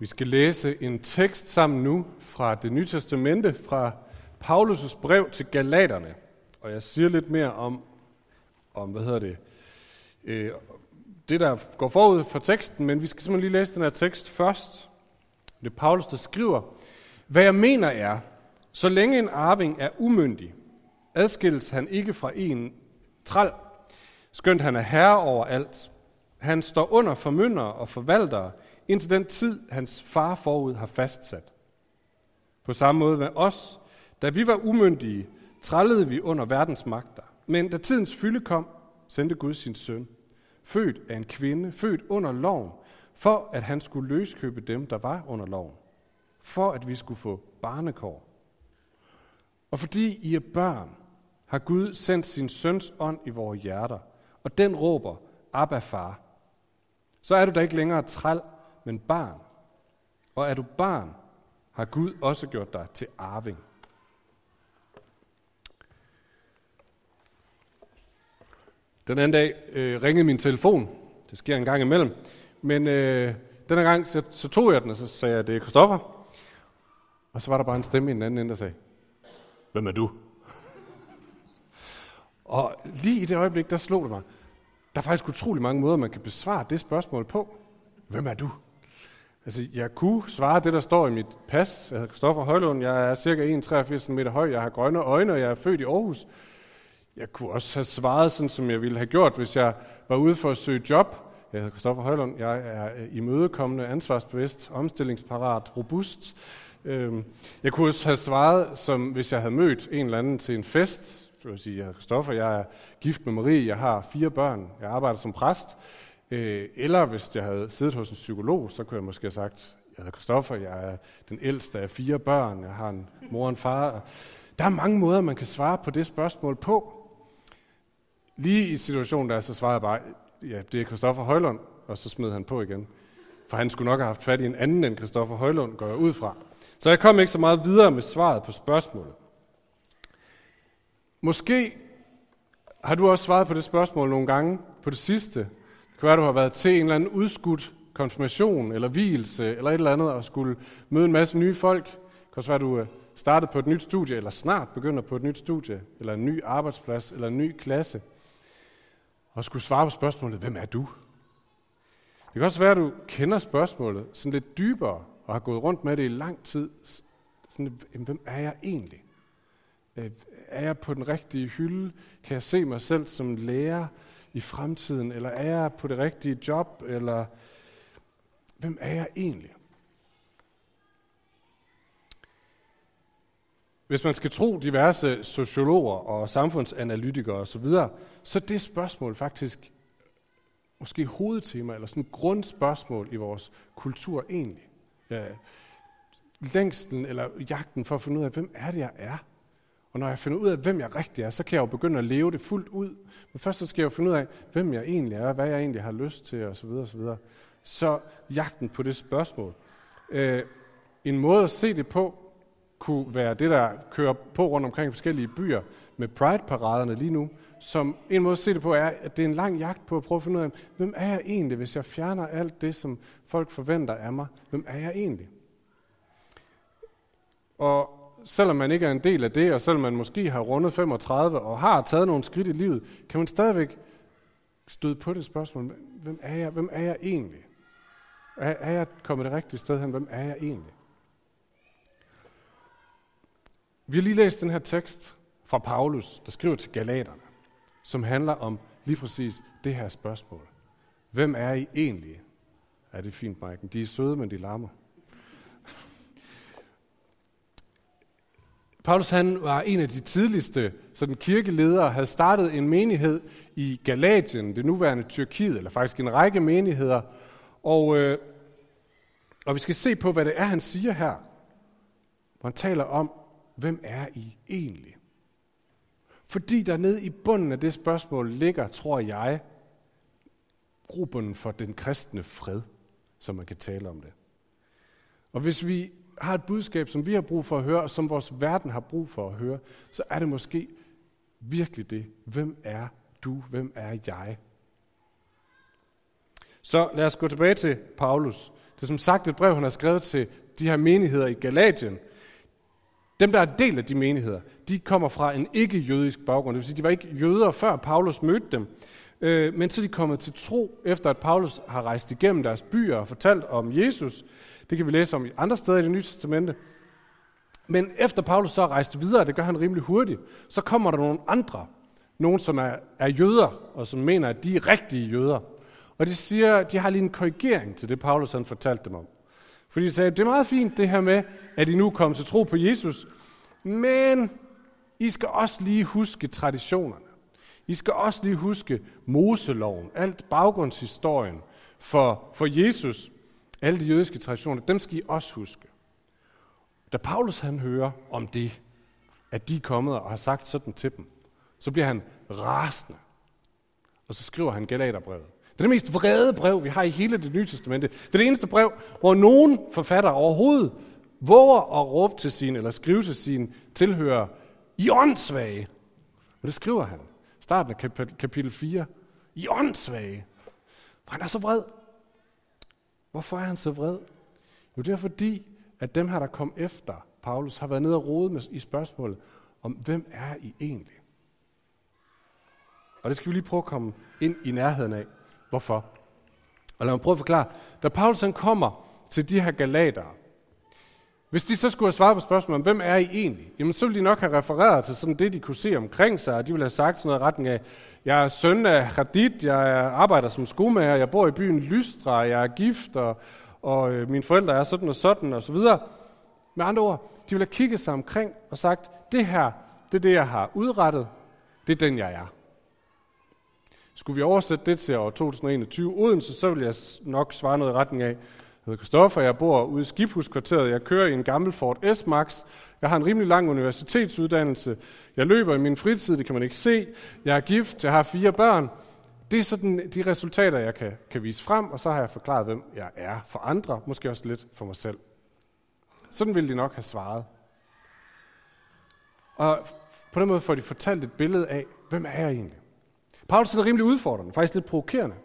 Vi skal læse en tekst sammen nu fra det nye testamente, fra Paulus' brev til Galaterne. Og jeg siger lidt mere om, om hvad hedder det, øh, det der går forud for teksten, men vi skal simpelthen lige læse den her tekst først. Det er Paulus, der skriver, hvad jeg mener er, så længe en arving er umyndig, adskilles han ikke fra en træl, skønt han er herre over alt. Han står under formynder og forvaltere, indtil den tid, hans far forud har fastsat. På samme måde med os, da vi var umyndige, trællede vi under verdens magter. Men da tidens fylde kom, sendte Gud sin søn, født af en kvinde, født under loven, for at han skulle løskøbe dem, der var under loven. For at vi skulle få barnekår. Og fordi I er børn, har Gud sendt sin søns ånd i vores hjerter, og den råber, Abba far. Så er du da ikke længere træl, men barn. Og er du barn, har Gud også gjort dig til arving. Den anden dag øh, ringede min telefon. Det sker en gang imellem. Men øh, denne gang så, så tog jeg den, og så sagde jeg, det er Kristoffer. Og så var der bare en stemme i den anden ende, der sagde, hvem er du? og lige i det øjeblik, der slog det mig. Der er faktisk utrolig mange måder, man kan besvare det spørgsmål på. Hvem er du? Altså, jeg kunne svare det, der står i mit pas. Jeg hedder Christoffer Højlund, jeg er cirka 1,83 meter høj, jeg har grønne øjne, og jeg er født i Aarhus. Jeg kunne også have svaret sådan, som jeg ville have gjort, hvis jeg var ude for at søge job. Jeg hedder Christoffer Højlund, jeg er øh, imødekommende, ansvarsbevidst, omstillingsparat, robust. Øhm, jeg kunne også have svaret, som hvis jeg havde mødt en eller anden til en fest. Jeg vil sige, jeg hedder Christoffer, jeg er gift med Marie, jeg har fire børn, jeg arbejder som præst. Øh, eller hvis jeg havde siddet hos en psykolog, så kunne jeg måske have sagt, jeg hedder Kristoffer, jeg er den ældste af fire børn, jeg har en mor og en far. Der er mange måder, man kan svare på det spørgsmål på. Lige i situationen der, så svarede jeg bare, ja, det er Kristoffer Højlund, og så smed han på igen. For han skulle nok have haft fat i en anden end Kristoffer Højlund, går jeg ud fra. Så jeg kom ikke så meget videre med svaret på spørgsmålet. Måske har du også svaret på det spørgsmål nogle gange på det sidste, kan være, du har været til en eller anden udskudt konfirmation eller hvilelse eller et eller andet og skulle møde en masse nye folk. Det kan også være, du øh, startet på et nyt studie, eller snart begynder på et nyt studie, eller en ny arbejdsplads, eller en ny klasse. Og skulle svare på spørgsmålet, hvem er du? Det kan også være, at du kender spørgsmålet sådan lidt dybere, og har gået rundt med det i lang tid. Sådan, hvem er jeg egentlig? Øh, er jeg på den rigtige hylde? Kan jeg se mig selv som lærer? I fremtiden? Eller er jeg på det rigtige job? Eller hvem er jeg egentlig? Hvis man skal tro diverse sociologer og samfundsanalytikere osv., så er det spørgsmål faktisk måske hovedtema, eller sådan et grundspørgsmål i vores kultur egentlig. Ja, længsten eller jagten for at finde ud af, hvem er det, jeg er? Og når jeg finder ud af, hvem jeg rigtig er, så kan jeg jo begynde at leve det fuldt ud. Men først så skal jeg jo finde ud af, hvem jeg egentlig er, hvad jeg egentlig har lyst til osv. osv. Så jagten på det spørgsmål. Øh, en måde at se det på, kunne være det, der kører på rundt omkring i forskellige byer med Pride-paraderne lige nu. Som en måde at se det på er, at det er en lang jagt på at prøve at finde ud af, hvem er jeg egentlig, hvis jeg fjerner alt det, som folk forventer af mig? Hvem er jeg egentlig? Og selvom man ikke er en del af det, og selvom man måske har rundet 35 og har taget nogle skridt i livet, kan man stadigvæk støde på det spørgsmål, hvem er jeg, hvem er jeg egentlig? Er, er jeg kommet det rigtige sted hen? Hvem er jeg egentlig? Vi har lige læst den her tekst fra Paulus, der skriver til Galaterne, som handler om lige præcis det her spørgsmål. Hvem er I egentlig? Er det fint, Mike? De er søde, men de larmer. Paulus han var en af de tidligste sådan kirkeledere, havde startet en menighed i Galatien, det nuværende Tyrkiet, eller faktisk en række menigheder. Og, øh, og vi skal se på, hvad det er, han siger her. Hvor han taler om, hvem er I egentlig? Fordi der nede i bunden af det spørgsmål ligger, tror jeg, gruppen for den kristne fred, som man kan tale om det. Og hvis vi har et budskab, som vi har brug for at høre, og som vores verden har brug for at høre, så er det måske virkelig det. Hvem er du? Hvem er jeg? Så lad os gå tilbage til Paulus. Det er som sagt et brev, han har skrevet til de her menigheder i Galatien. Dem, der er del af de menigheder, de kommer fra en ikke-jødisk baggrund. Det vil sige, de var ikke jøder, før Paulus mødte dem. Øh, men så er de kommet til tro, efter at Paulus har rejst igennem deres byer og fortalt om Jesus. Det kan vi læse om i andre steder i det nye testamente. Men efter Paulus så er rejst videre, det gør han rimelig hurtigt, så kommer der nogle andre, nogen som er, er jøder, og som mener, at de er rigtige jøder. Og de siger, de har lige en korrigering til det, Paulus han fortalte dem om. Fordi de sagde, det er meget fint det her med, at I nu kommer til tro på Jesus, men I skal også lige huske traditionerne. I skal også lige huske Moseloven, alt baggrundshistorien for, for Jesus, alle de jødiske traditioner, dem skal I også huske. Da Paulus han hører om det, at de er kommet og har sagt sådan til dem, så bliver han rasende. Og så skriver han Galaterbrevet. Det er det mest vrede brev, vi har i hele det nye testamente. Det er det eneste brev, hvor nogen forfatter overhovedet våger at råbe til sin, eller skrive til sin tilhører, i åndssvage. Men det skriver han. Starten af kapitel 4. I åndssvage. For han er så vred. Hvorfor er han så vred? Jo, det er fordi, at dem her, der kom efter Paulus, har været nede og rode med, i spørgsmålet om, hvem er I egentlig? Og det skal vi lige prøve at komme ind i nærheden af. Hvorfor? Og lad mig prøve at forklare. Da Paulus han kommer til de her galater, hvis de så skulle have svaret på spørgsmålet om, hvem er I egentlig? Jamen, så ville de nok have refereret til sådan det, de kunne se omkring sig, og de ville have sagt sådan noget i retning af, jeg er søn af Hadid, jeg arbejder som skomager, jeg bor i byen Lystra, jeg er gift, og, og øh, mine forældre er sådan og sådan, og så videre. Med andre ord, de ville have kigget sig omkring og sagt, det her, det er det, jeg har udrettet, det er den, jeg er. Skulle vi oversætte det til år 2021 Odense, så ville jeg nok svare noget i retning af, hedder Kristoffer, jeg bor ude i Skibhuskvarteret, jeg kører i en gammel Ford S-Max, jeg har en rimelig lang universitetsuddannelse, jeg løber i min fritid, det kan man ikke se, jeg er gift, jeg har fire børn. Det er sådan de resultater, jeg kan, kan vise frem, og så har jeg forklaret, hvem jeg er for andre, måske også lidt for mig selv. Sådan ville de nok have svaret. Og på den måde får de fortalt et billede af, hvem er jeg egentlig? Paulus er rimelig udfordrende, faktisk lidt provokerende.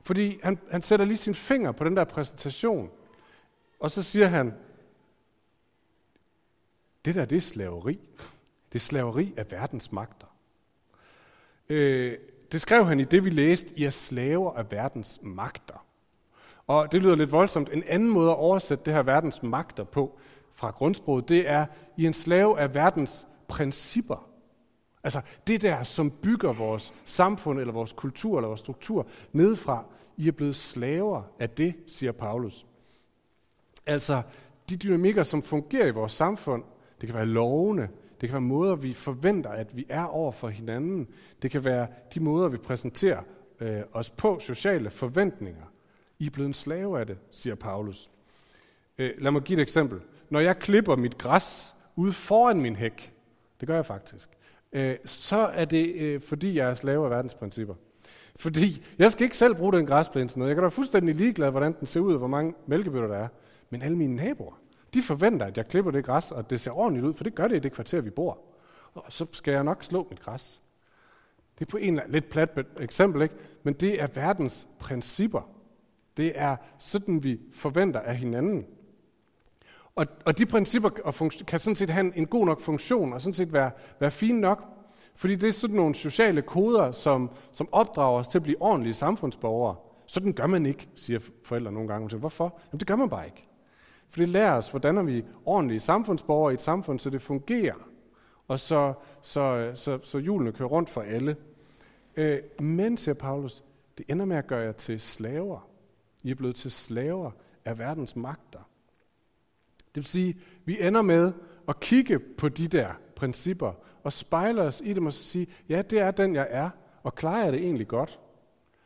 Fordi han, han sætter lige sin finger på den der præsentation, og så siger han, det der, det er slaveri. Det er slaveri af verdens magter. Øh, det skrev han i det, vi læste, I er slaver af verdens magter. Og det lyder lidt voldsomt. En anden måde at oversætte det her verdens magter på fra grundsproget, det er, I er en slave af verdens principper. Altså det der, som bygger vores samfund, eller vores kultur, eller vores struktur nedefra, I er blevet slaver af det, siger Paulus. Altså de dynamikker, som fungerer i vores samfund, det kan være lovene, det kan være måder, vi forventer, at vi er over for hinanden. Det kan være de måder, vi præsenterer øh, os på, sociale forventninger. I er blevet en slave af det, siger Paulus. Øh, lad mig give et eksempel. Når jeg klipper mit græs ude foran min hæk, det gør jeg faktisk, øh, så er det, øh, fordi jeg er slave af verdens principper. Fordi jeg skal ikke selv bruge den græsplæne til noget. Jeg kan være fuldstændig ligeglad, hvordan den ser ud, og hvor mange mælkebøtter der er. Men alle mine naboer, de forventer, at jeg klipper det græs, og det ser ordentligt ud, for det gør det i det kvarter, vi bor. Og så skal jeg nok slå mit græs. Det er på en lidt plat eksempel, ikke? men det er verdens principper. Det er sådan, vi forventer af hinanden. Og, og de principper kan sådan set have en, en god nok funktion, og sådan set være, være fine nok, fordi det er sådan nogle sociale koder, som, som opdrager os til at blive ordentlige samfundsborgere. Sådan gør man ikke, siger forældre nogle gange. Hvorfor? Jamen det gør man bare ikke. For det lærer os, hvordan er vi ordentlige samfundsborgere i et samfund, så det fungerer. Og så, så, så, så hjulene kører rundt for alle. Øh, men, siger Paulus, det ender med at gøre jer til slaver. I er blevet til slaver af verdens magter. Det vil sige, vi ender med at kigge på de der principper og spejle os i dem og så sige, ja, det er den, jeg er, og klarer jeg det egentlig godt?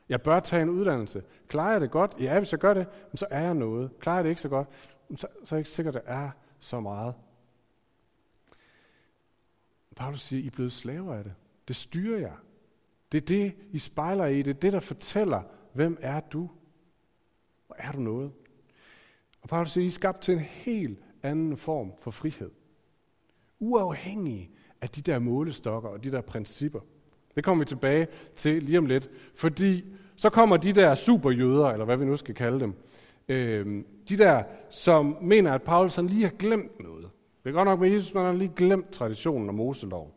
Jeg bør tage en uddannelse. Klarer jeg det godt? Ja, hvis jeg gør det, så er jeg noget. Klarer jeg det ikke så godt, så, så er jeg ikke sikkert, at det er så meget. Paulus siger, I er blevet slaver af det. Det styrer jer. Det er det, I spejler i. Det er det, der fortæller, hvem er du? Og er du noget? Og Paulus siger, I er skabt til en helt anden form for frihed. Uafhængig af de der målestokker og de der principper. Det kommer vi tilbage til lige om lidt. Fordi så kommer de der superjøder, eller hvad vi nu skal kalde dem, Øh, de der, som mener, at Paulus han lige har glemt noget. Det er godt nok med Jesus, man har lige glemt traditionen og Moseloven.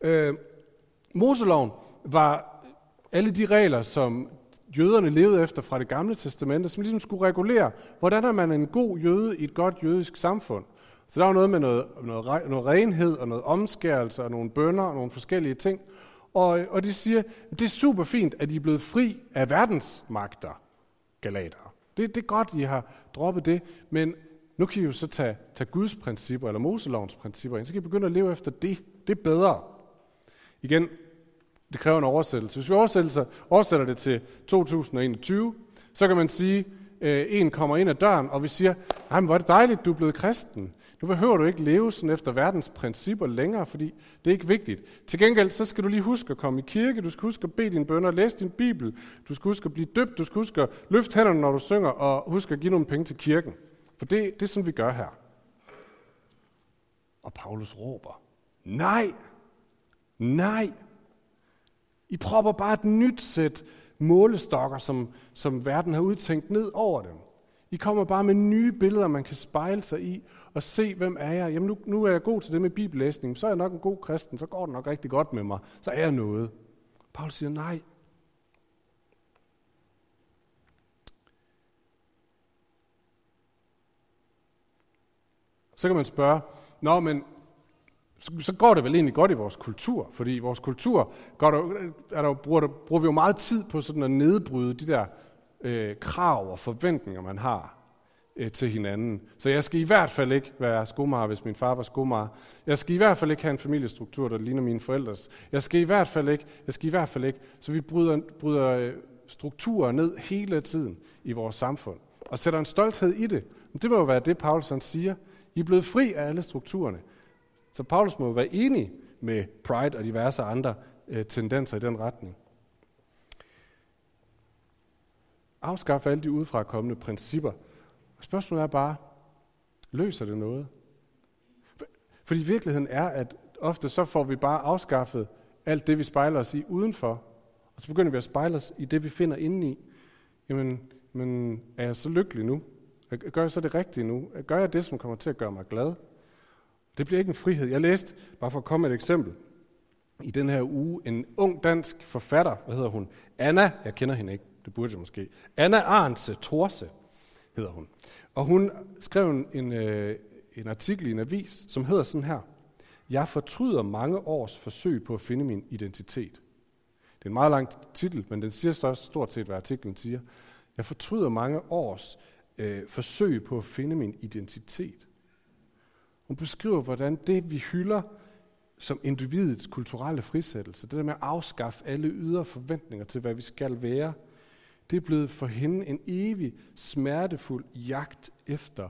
Øh, Moseloven var alle de regler, som jøderne levede efter fra det gamle testamente, som ligesom skulle regulere, hvordan er man en god jøde i et godt jødisk samfund. Så der var noget med noget, noget, noget renhed og noget omskærelse og nogle bønder og nogle forskellige ting. Og, og de siger, det er super fint, at I er blevet fri af verdensmagter, galater. Det, det er godt, I har droppet det, men nu kan I jo så tage, tage Guds principper, eller Moselovens principper ind, så kan I begynde at leve efter det. Det er bedre. Igen, det kræver en oversættelse. Hvis vi oversætter, oversætter det til 2021, så kan man sige, øh, en kommer ind ad døren, og vi siger, nej, men hvor er det dejligt, du er blevet kristen. Nu behøver du ikke leve sådan efter verdens principper længere, fordi det er ikke vigtigt. Til gengæld, så skal du lige huske at komme i kirke, du skal huske at bede dine bønder, læse din bibel, du skal huske at blive døbt, du skal huske at løfte hænderne, når du synger, og huske at give nogle penge til kirken. For det, det er sådan, vi gør her. Og Paulus råber, nej, nej, i propper bare et nyt sæt målestokker, som, som verden har udtænkt ned over dem. I kommer bare med nye billeder, man kan spejle sig i, og se, hvem er jeg? Jamen nu, nu er jeg god til det med bibellæsning, så er jeg nok en god kristen, så går det nok rigtig godt med mig, så er jeg noget. Paul siger nej. Så kan man spørge, Nå, men så, så går det vel egentlig godt i vores kultur, fordi i vores kultur går der, er der, bruger, der, bruger vi jo meget tid på sådan at nedbryde de der øh, krav og forventninger, man har øh, til hinanden. Så jeg skal i hvert fald ikke være skomager, hvis min far var skomager. Jeg skal i hvert fald ikke have en familiestruktur, der ligner mine forældres. Jeg skal i hvert fald ikke, jeg skal i hvert fald ikke. Så vi bryder, bryder øh, strukturer ned hele tiden i vores samfund. Og sætter en stolthed i det. Men det må jo være det, Paulus han siger. I er blevet fri af alle strukturerne. Så Paulus må være enig med Pride og diverse andre øh, tendenser i den retning. Afskaffe alle de udefra kommende principper. Og spørgsmålet er bare, løser det noget? Fordi virkeligheden er, at ofte så får vi bare afskaffet alt det, vi spejler os i udenfor, og så begynder vi at spejle os i det, vi finder indeni. Jamen, men er jeg så lykkelig nu? Gør jeg så det rigtige nu? Gør jeg det, som kommer til at gøre mig glad? Det bliver ikke en frihed. Jeg læste, bare for at komme med et eksempel, i den her uge, en ung dansk forfatter, hvad hedder hun? Anna, jeg kender hende ikke, det burde jeg måske. Anna Arnse Torse hedder hun. Og hun skrev en, en, øh, en artikel i en avis, som hedder sådan her. Jeg fortryder mange års forsøg på at finde min identitet. Det er en meget lang titel, men den siger så stort set, hvad artiklen siger. Jeg fortryder mange års øh, forsøg på at finde min identitet. Hun beskriver, hvordan det, vi hylder som individets kulturelle frisættelse, det der med at afskaffe alle ydre forventninger til, hvad vi skal være, det er blevet for hende en evig, smertefuld jagt efter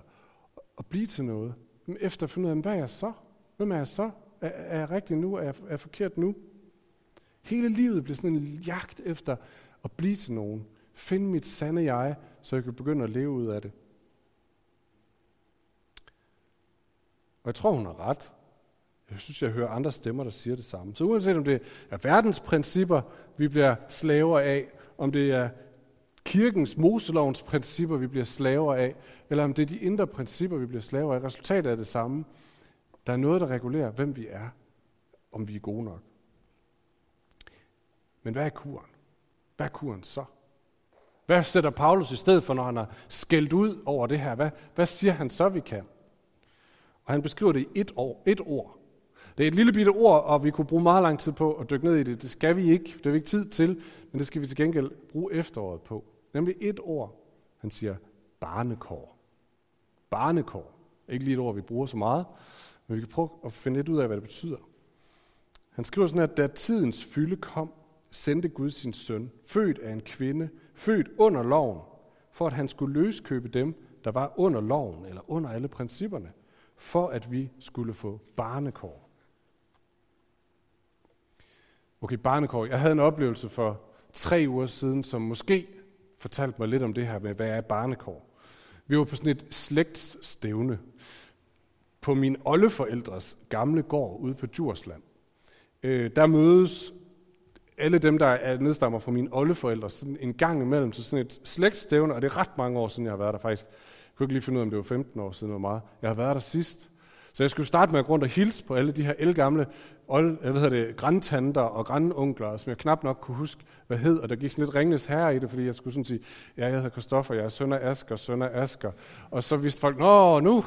at blive til noget. Efter at finde ud af, hvad er jeg så? Hvem er jeg så? Er, er jeg rigtig nu? Er jeg, er jeg forkert nu? Hele livet bliver sådan en jagt efter at blive til nogen. Find mit sande jeg, så jeg kan begynde at leve ud af det. Og jeg tror, hun har ret. Jeg synes, jeg hører andre stemmer, der siger det samme. Så uanset om det er verdens principper, vi bliver slaver af, om det er kirkens, Moselovens principper, vi bliver slaver af, eller om det er de indre principper, vi bliver slaver af, resultatet er det samme. Der er noget, der regulerer, hvem vi er, om vi er gode nok. Men hvad er kuren? Hvad er kuren så? Hvad sætter Paulus i stedet for, når han har skældt ud over det her? Hvad, hvad siger han så, vi kan? Og han beskriver det i et, år, et ord. Det er et lille bitte ord, og vi kunne bruge meget lang tid på at dykke ned i det. Det skal vi ikke. Det har vi ikke tid til, men det skal vi til gengæld bruge efteråret på. Nemlig et ord. Han siger barnekår. Barnekår. Ikke lige et ord, vi bruger så meget, men vi kan prøve at finde lidt ud af, hvad det betyder. Han skriver sådan, at da tidens fylde kom, sendte Gud sin søn, født af en kvinde, født under loven, for at han skulle løskøbe dem, der var under loven, eller under alle principperne, for at vi skulle få barnekår. Okay, barnekår. Jeg havde en oplevelse for tre uger siden, som måske fortalte mig lidt om det her med, hvad er barnekår. Vi var på sådan et slægtsstævne på min oldeforældres gamle gård ude på Djursland. Øh, der mødes alle dem, der er nedstammer fra mine oldeforældre, sådan en gang imellem til sådan et slægtsstævne, og det er ret mange år siden, jeg har været der faktisk. Kunne ikke lige finde ud af, om det var 15 år siden, hvor meget. Jeg har været der sidst. Så jeg skulle starte med at gå rundt og hilse på alle de her elgamle old, øh, hvad det, grandtanter og grandonkler, som jeg knap nok kunne huske, hvad hed, og der gik sådan lidt ringenes herre i det, fordi jeg skulle sådan sige, ja, jeg hedder Kristoffer, jeg er søn af Asker, søn af Asker. Og så vidste folk, nå, nu,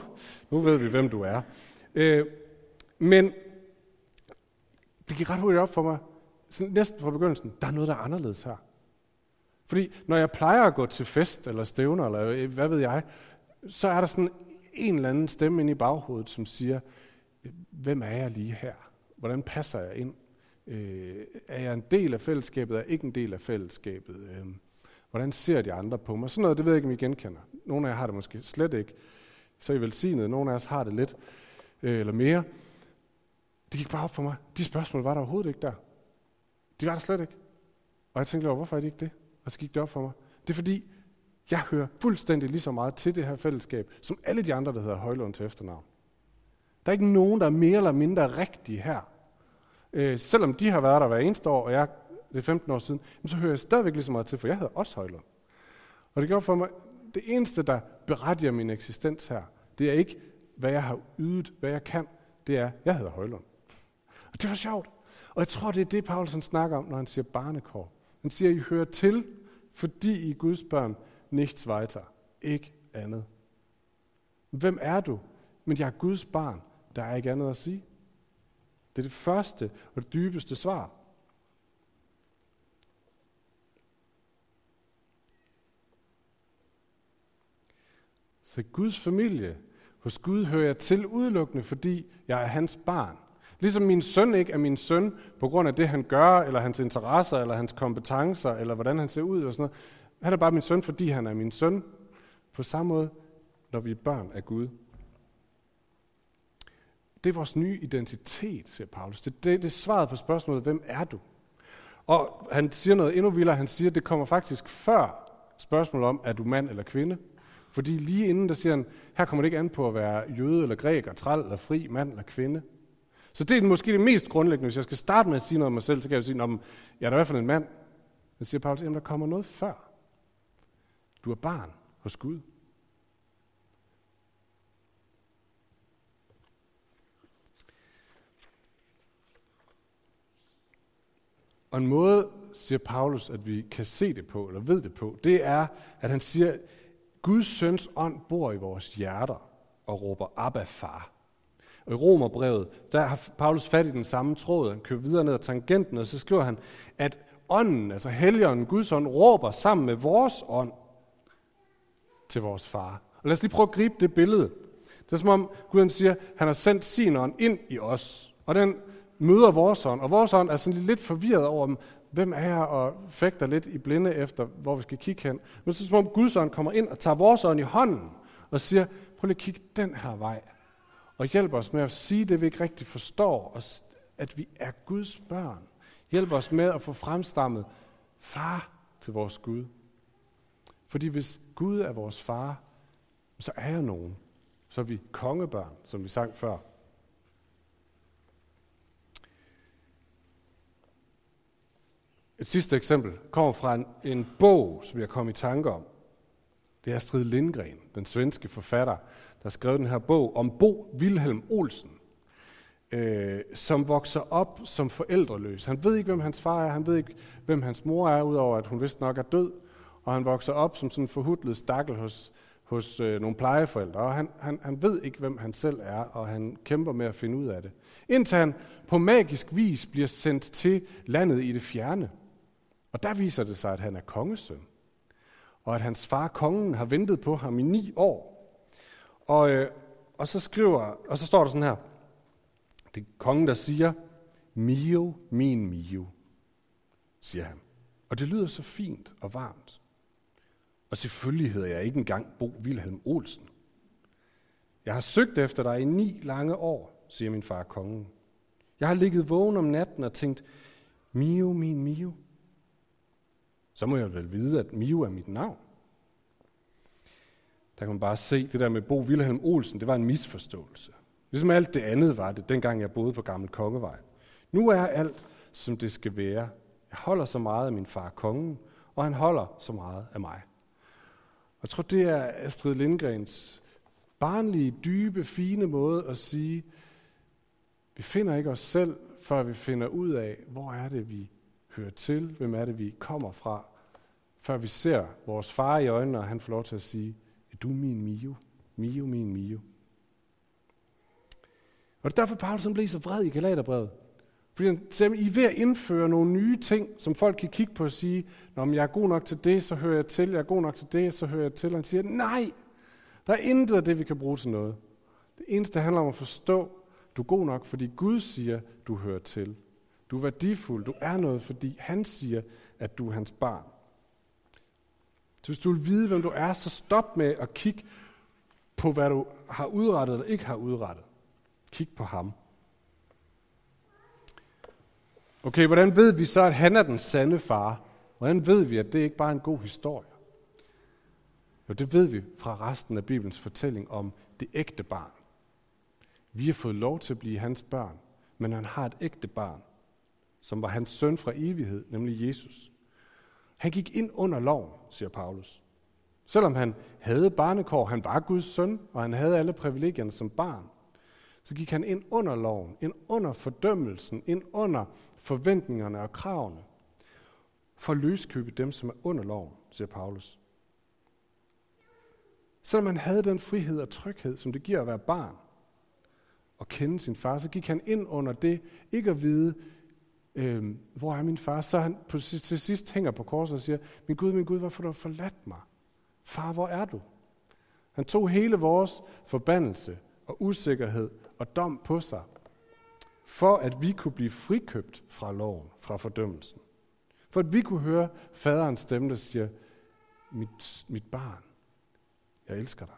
nu ved vi, hvem du er. Øh, men det gik ret hurtigt op for mig, sådan næsten fra begyndelsen, der er noget, der er anderledes her. Fordi når jeg plejer at gå til fest eller stævner, eller øh, hvad ved jeg, så er der sådan en eller anden stemme inde i baghovedet, som siger, hvem er jeg lige her? Hvordan passer jeg ind? Øh, er jeg en del af fællesskabet? Er jeg ikke en del af fællesskabet? Øh, hvordan ser de andre på mig? Sådan noget, det ved jeg ikke, om I genkender. Nogle af jer har det måske slet ikke. Så er I velsignet. Nogle af os har det lidt øh, eller mere. Det gik bare op for mig. De spørgsmål var der overhovedet ikke der. De var der slet ikke. Og jeg tænkte over, hvorfor er de ikke det? Og så gik det op for mig. Det er fordi, jeg hører fuldstændig lige så meget til det her fællesskab, som alle de andre, der hedder Højlund til efternavn. Der er ikke nogen, der er mere eller mindre rigtige her. Øh, selvom de har været der hver eneste år, og jeg, det er 15 år siden, så hører jeg stadigvæk lige så meget til, for jeg hedder også Højlund. Og det gør for mig, det eneste, der berettiger min eksistens her, det er ikke, hvad jeg har ydet, hvad jeg kan, det er, jeg hedder Højlund. Og det var sjovt. Og jeg tror, det er det, Paulsen snakker om, når han siger barnekår. Han siger, I hører til, fordi I er Guds børn, nichts weiter. Ikke andet. Hvem er du? Men jeg er Guds barn. Der er ikke andet at sige. Det er det første og det dybeste svar. Så Guds familie, hos Gud hører jeg til udelukkende, fordi jeg er hans barn. Ligesom min søn ikke er min søn på grund af det, han gør, eller hans interesser, eller hans kompetencer, eller hvordan han ser ud, eller sådan noget. Han er bare min søn, fordi han er min søn. På samme måde, når vi er børn af Gud. Det er vores nye identitet, siger Paulus. Det, det, det er svaret på spørgsmålet, hvem er du? Og han siger noget endnu vildere. Han siger, at det kommer faktisk før spørgsmålet om, er du mand eller kvinde? Fordi lige inden der siger han, her kommer det ikke an på at være jøde eller græker, træl eller fri, mand eller kvinde. Så det er måske det mest grundlæggende. Hvis jeg skal starte med at sige noget om mig selv, så kan jeg sige, om jeg er der i hvert fald en mand. Men siger Paulus, at der kommer noget før. Du er barn hos Gud. Og en måde, siger Paulus, at vi kan se det på, eller ved det på, det er, at han siger, at Guds søns ånd bor i vores hjerter og råber Abba, far. Og i Romerbrevet, der har Paulus fat i den samme tråd. Han kører videre ned ad tangenten, og så skriver han, at ånden, altså helligånden, Guds ånd, råber sammen med vores ånd til vores far. Og lad os lige prøve at gribe det billede. Det er som om Gud han siger, han har sendt sin ånd ind i os. Og den møder vores ånd. Og vores ånd er sådan lidt forvirret over, hvem er jeg, og fægter lidt i blinde efter, hvor vi skal kigge hen. Men så er som om Guds ånd kommer ind og tager vores ånd i hånden og siger, prøv lige at kigge den her vej og hjælp os med at sige det, vi ikke rigtig forstår, og at vi er Guds børn. Hjælp os med at få fremstammet far til vores Gud. Fordi hvis Gud er vores far, så er jeg nogen. Så er vi kongebørn, som vi sang før. Et sidste eksempel kommer fra en, en bog, som jeg kom i tanke om. Det er Astrid Lindgren, den svenske forfatter, der skrev den her bog om Bo Wilhelm Olsen, øh, som vokser op som forældreløs. Han ved ikke, hvem hans far er, han ved ikke, hvem hans mor er, udover at hun vist nok er død. Og han vokser op som sådan en forhudlet stakkel hos, hos øh, nogle plejeforældre. Og han, han, han ved ikke, hvem han selv er, og han kæmper med at finde ud af det. Indtil han på magisk vis bliver sendt til landet i det fjerne. Og der viser det sig, at han er kongesøn og at hans far, kongen, har ventet på ham i ni år. Og, øh, og så skriver, og så står der sådan her, det er kongen, der siger, Mio, min Mio, siger han. Og det lyder så fint og varmt. Og selvfølgelig hedder jeg ikke engang Bo Vilhelm Olsen. Jeg har søgt efter dig i ni lange år, siger min far kongen. Jeg har ligget vågen om natten og tænkt, Mio, min Mio, så må jeg vel vide, at Mio er mit navn. Der kan man bare se, det der med Bo Vilhelm Olsen, det var en misforståelse. Ligesom alt det andet var det, dengang jeg boede på Gammel Kongevej. Nu er alt, som det skal være. Jeg holder så meget af min far kongen, og han holder så meget af mig. Jeg tror, det er Astrid Lindgrens barnlige, dybe, fine måde at sige, vi finder ikke os selv, før vi finder ud af, hvor er det, vi hører til, hvem er det, vi kommer fra, før vi ser vores far i øjnene, og han får lov til at sige, er du min Mio? Mio, min Mio. Og det er derfor, Paulus blev så vred i Galaterbrevet. Fordi han siger, I er ved at indføre nogle nye ting, som folk kan kigge på og sige, når jeg er god nok til det, så hører jeg til. Jeg er god nok til det, så hører jeg til. Og han siger, nej, der er intet af det, vi kan bruge til noget. Det eneste handler om at forstå, du er god nok, fordi Gud siger, du hører til. Du er værdifuld, du er noget, fordi han siger, at du er hans barn. Så hvis du vil vide, hvem du er, så stop med at kigge på, hvad du har udrettet eller ikke har udrettet. Kig på ham. Okay, hvordan ved vi så, at han er den sande far? Hvordan ved vi, at det ikke bare er en god historie? Jo, det ved vi fra resten af Bibelens fortælling om det ægte barn. Vi har fået lov til at blive hans børn, men han har et ægte barn, som var hans søn fra evighed, nemlig Jesus. Han gik ind under loven, siger Paulus. Selvom han havde barnekår, han var Guds søn, og han havde alle privilegierne som barn, så gik han ind under loven, ind under fordømmelsen, ind under forventningerne og kravene, for at løskøbe dem, som er under loven, siger Paulus. Selvom han havde den frihed og tryghed, som det giver at være barn, og kende sin far, så gik han ind under det, ikke at vide, øh, hvor er min far? Så han på, til sidst hænger på korset og siger, min Gud, min Gud, hvorfor har forladt mig? Far, hvor er du? Han tog hele vores forbandelse og usikkerhed og dom på sig, for at vi kunne blive frikøbt fra loven, fra fordømmelsen. For at vi kunne høre faderens stemme, der siger, mit, mit barn, jeg elsker dig.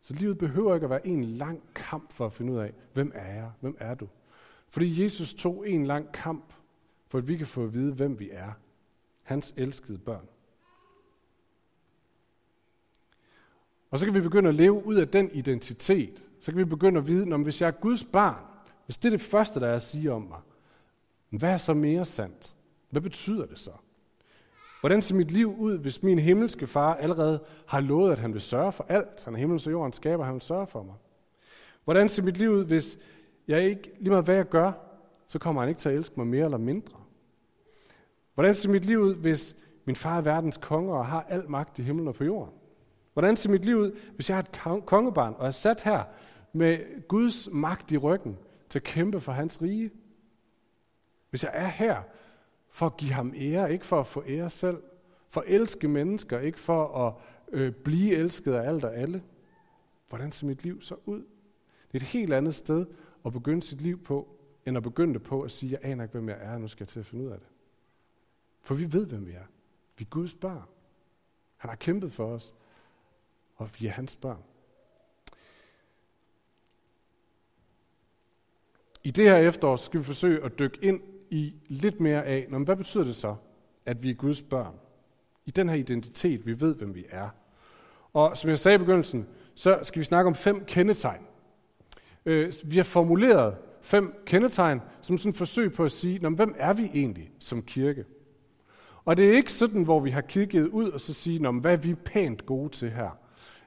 Så livet behøver ikke at være en lang kamp for at finde ud af, hvem er jeg, hvem er du? Fordi Jesus tog en lang kamp, for at vi kan få at vide, hvem vi er. Hans elskede børn. Og så kan vi begynde at leve ud af den identitet. Så kan vi begynde at vide, om hvis jeg er Guds barn, hvis det er det første, der er at sige om mig, hvad er så mere sandt? Hvad betyder det så? Hvordan ser mit liv ud, hvis min himmelske far allerede har lovet, at han vil sørge for alt? Han er himmels og jordens skaber, han vil sørge for mig. Hvordan ser mit liv ud, hvis jeg ikke, lige meget hvad jeg gør, så kommer han ikke til at elske mig mere eller mindre? Hvordan ser mit liv ud, hvis min far er verdens konge og har al magt i himlen og på jorden? Hvordan ser mit liv ud, hvis jeg har et kongebarn og er sat her med Guds magt i ryggen til at kæmpe for hans rige? Hvis jeg er her for at give ham ære, ikke for at få ære selv. For at elske mennesker, ikke for at øh, blive elsket af alt og alle. Hvordan ser mit liv så ud? Det er et helt andet sted at begynde sit liv på, end at begynde det på at sige, jeg aner ikke, hvem jeg er, og nu skal jeg til at finde ud af det. For vi ved, hvem vi er. Vi er Guds børn. Han har kæmpet for os, og vi er hans børn. I det her efterår skal vi forsøge at dykke ind i lidt mere af, Nå, men hvad betyder det så, at vi er Guds børn? I den her identitet, vi ved, hvem vi er. Og som jeg sagde i begyndelsen, så skal vi snakke om fem kendetegn. Øh, vi har formuleret fem kendetegn som sådan et forsøg på at sige, Nå, men hvem er vi egentlig som kirke? Og det er ikke sådan, hvor vi har kigget ud og så sige, Nå, hvad er vi pænt gode til her?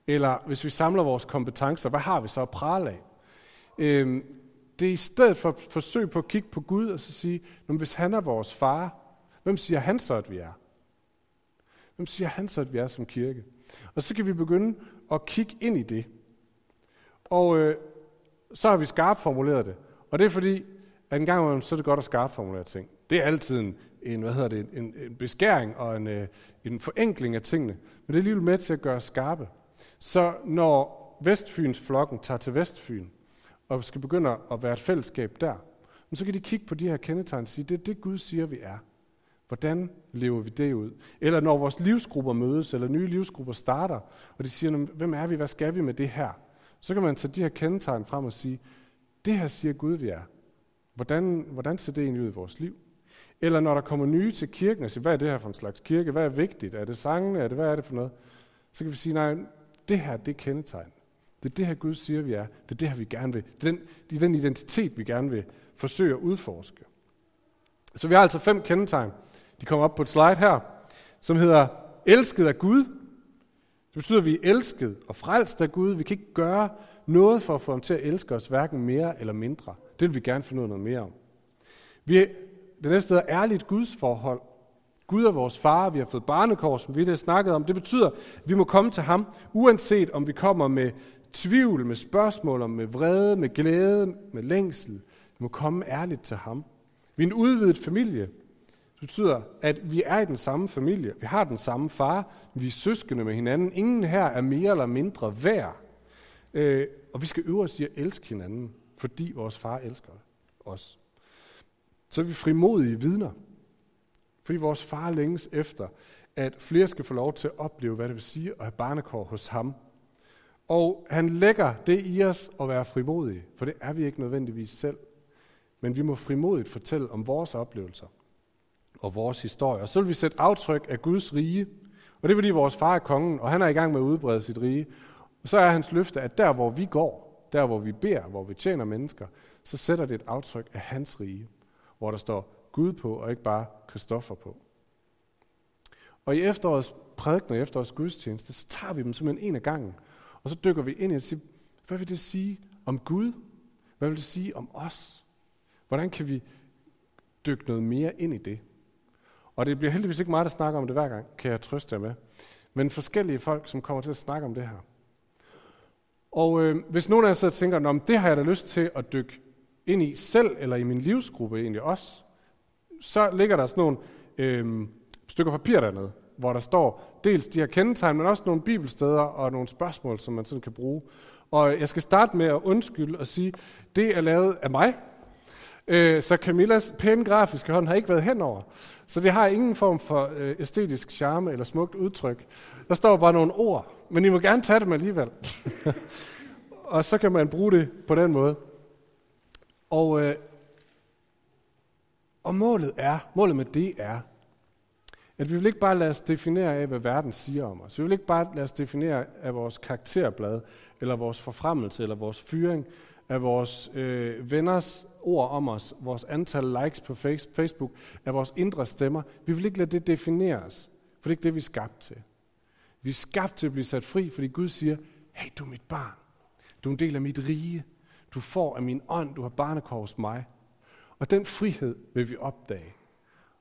Eller hvis vi samler vores kompetencer, hvad har vi så at prale af? Øhm, det er i stedet for at forsøge på at kigge på Gud og så sige, hvis han er vores far, hvem siger han så, at vi er? Hvem siger han så, at vi er som kirke? Og så kan vi begynde at kigge ind i det. Og øh, så har vi skarpt formuleret det. Og det er fordi, at en gang imellem, så er det godt at skarpt formulere ting. Det er altid en, en hvad hedder det, en, en beskæring og en, øh, en forenkling af tingene. Men det er alligevel med til at gøre skarpe. Så når Vestfyns flokken tager til Vestfyn, og skal begynde at være et fællesskab der, så kan de kigge på de her kendetegn og sige, det er det Gud siger, vi er. Hvordan lever vi det ud? Eller når vores livsgrupper mødes, eller nye livsgrupper starter, og de siger, hvem er vi, hvad skal vi med det her? Så kan man tage de her kendetegn frem og sige, det her siger Gud, vi er. Hvordan, hvordan ser det egentlig ud i vores liv? Eller når der kommer nye til kirken og siger, hvad er det her for en slags kirke? Hvad er vigtigt? Er det sangene? Er det, hvad er det for noget? Så kan vi sige, nej, det her, det er kendetegn. Det er det her, Gud siger, vi er. Det er det her, vi gerne vil. Det er den, det er den identitet, vi gerne vil forsøge at udforske. Så vi har altså fem kendetegn. De kommer op på et slide her, som hedder elsket af Gud. Det betyder, at vi er elsket og frelst af Gud. Vi kan ikke gøre noget for at få ham til at elske os, hverken mere eller mindre. Det vil vi gerne finde ud af noget mere om. Vi det næste hedder ærligt Guds forhold. Gud er vores far, vi har fået barnekår, som vi har snakket om. Det betyder, at vi må komme til ham, uanset om vi kommer med tvivl, med spørgsmål, med vrede, med glæde, med længsel. Vi må komme ærligt til ham. Vi er en udvidet familie. Det betyder, at vi er i den samme familie. Vi har den samme far. Vi er søskende med hinanden. Ingen her er mere eller mindre værd. Øh, og vi skal øve os i at elske hinanden, fordi vores far elsker os. Så er vi frimodige vidner. Fordi vores far længes efter, at flere skal få lov til at opleve, hvad det vil sige at have barnekår hos ham. Og han lægger det i os at være frimodige, for det er vi ikke nødvendigvis selv. Men vi må frimodigt fortælle om vores oplevelser og vores historie. Og så vil vi sætte aftryk af Guds rige. Og det er fordi vores far er kongen, og han er i gang med at udbrede sit rige. Og så er hans løfte, at der hvor vi går, der hvor vi beder, hvor vi tjener mennesker, så sætter det et aftryk af hans rige, hvor der står Gud på, og ikke bare Kristoffer på. Og i efterårets prædikner, i efterårets gudstjeneste, så tager vi dem simpelthen en af gangen. Og så dykker vi ind i at sige, hvad vil det sige om Gud? Hvad vil det sige om os? Hvordan kan vi dykke noget mere ind i det? Og det bliver heldigvis ikke mig, der snakker om det hver gang, kan jeg trøste jer med. Men forskellige folk, som kommer til at snakke om det her. Og øh, hvis nogen af jer sidder og tænker, Nå, det har jeg da lyst til at dykke ind i selv, eller i min livsgruppe egentlig også, så ligger der sådan nogle øh, stykker papir dernede, hvor der står dels de her kendetegn, men også nogle bibelsteder og nogle spørgsmål, som man sådan kan bruge. Og jeg skal starte med at undskylde og sige, det er lavet af mig, Øh, så Camillas pæne grafiske hånd har ikke været henover. Så det har ingen form for øh, æstetisk charme eller smukt udtryk. Der står bare nogle ord, men I må gerne tage dem alligevel. og så kan man bruge det på den måde. Og, øh, og målet er, målet med det er, at vi vil ikke bare lade os definere af, hvad verden siger om os. Vi vil ikke bare lade os definere af vores karakterblad, eller vores forfremmelse, eller vores fyring, af vores øh, venners ord om os, vores antal likes på Facebook, af vores indre stemmer. Vi vil ikke lade det definere os, for det er ikke det, vi er skabt til. Vi er skabt til at blive sat fri, fordi Gud siger, hey, du er mit barn. Du er en del af mit rige. Du får af min ånd. Du har barnekår hos mig. Og den frihed vil vi opdage.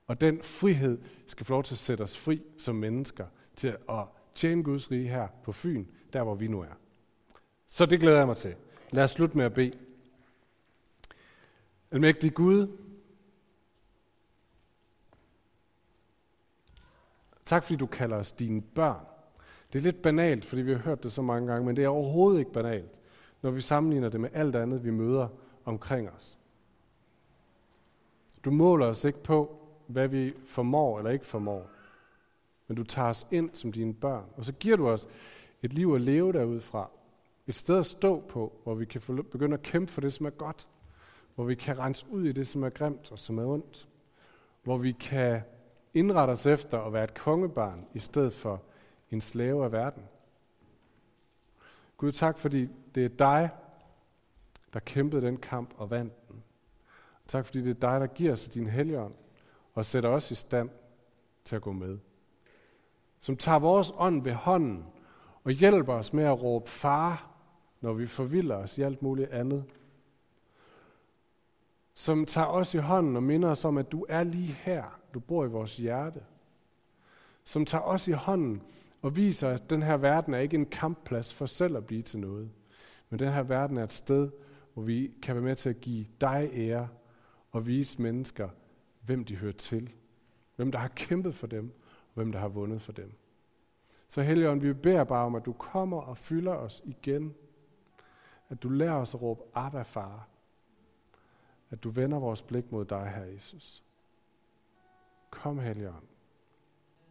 Og den frihed skal få lov til at sætte os fri som mennesker til at tjene Guds rige her på Fyn, der hvor vi nu er. Så det glæder jeg mig til. Lad os slutte med at bede. Almægtig Gud, tak fordi du kalder os dine børn. Det er lidt banalt, fordi vi har hørt det så mange gange, men det er overhovedet ikke banalt, når vi sammenligner det med alt andet, vi møder omkring os. Du måler os ikke på, hvad vi formår eller ikke formår, men du tager os ind som dine børn, og så giver du os et liv at leve derudfra, et sted at stå på, hvor vi kan begynde at kæmpe for det, som er godt. Hvor vi kan rense ud i det, som er grimt og som er ondt. Hvor vi kan indrette os efter at være et kongebarn, i stedet for en slave af verden. Gud, tak fordi det er dig, der kæmpede den kamp og vandt den. Tak fordi det er dig, der giver os din helligånd og sætter os i stand til at gå med. Som tager vores ånd ved hånden og hjælper os med at råbe far når vi forvilder os i alt muligt andet. Som tager os i hånden og minder os om, at du er lige her. Du bor i vores hjerte. Som tager os i hånden og viser, at den her verden er ikke en kampplads for selv at blive til noget. Men den her verden er et sted, hvor vi kan være med til at give dig ære og vise mennesker, hvem de hører til. Hvem der har kæmpet for dem, og hvem der har vundet for dem. Så Helligånd, vi beder bare om, at du kommer og fylder os igen at du lærer os at råbe, Abba far. At du vender vores blik mod dig, her Jesus. Kom, Helligånd.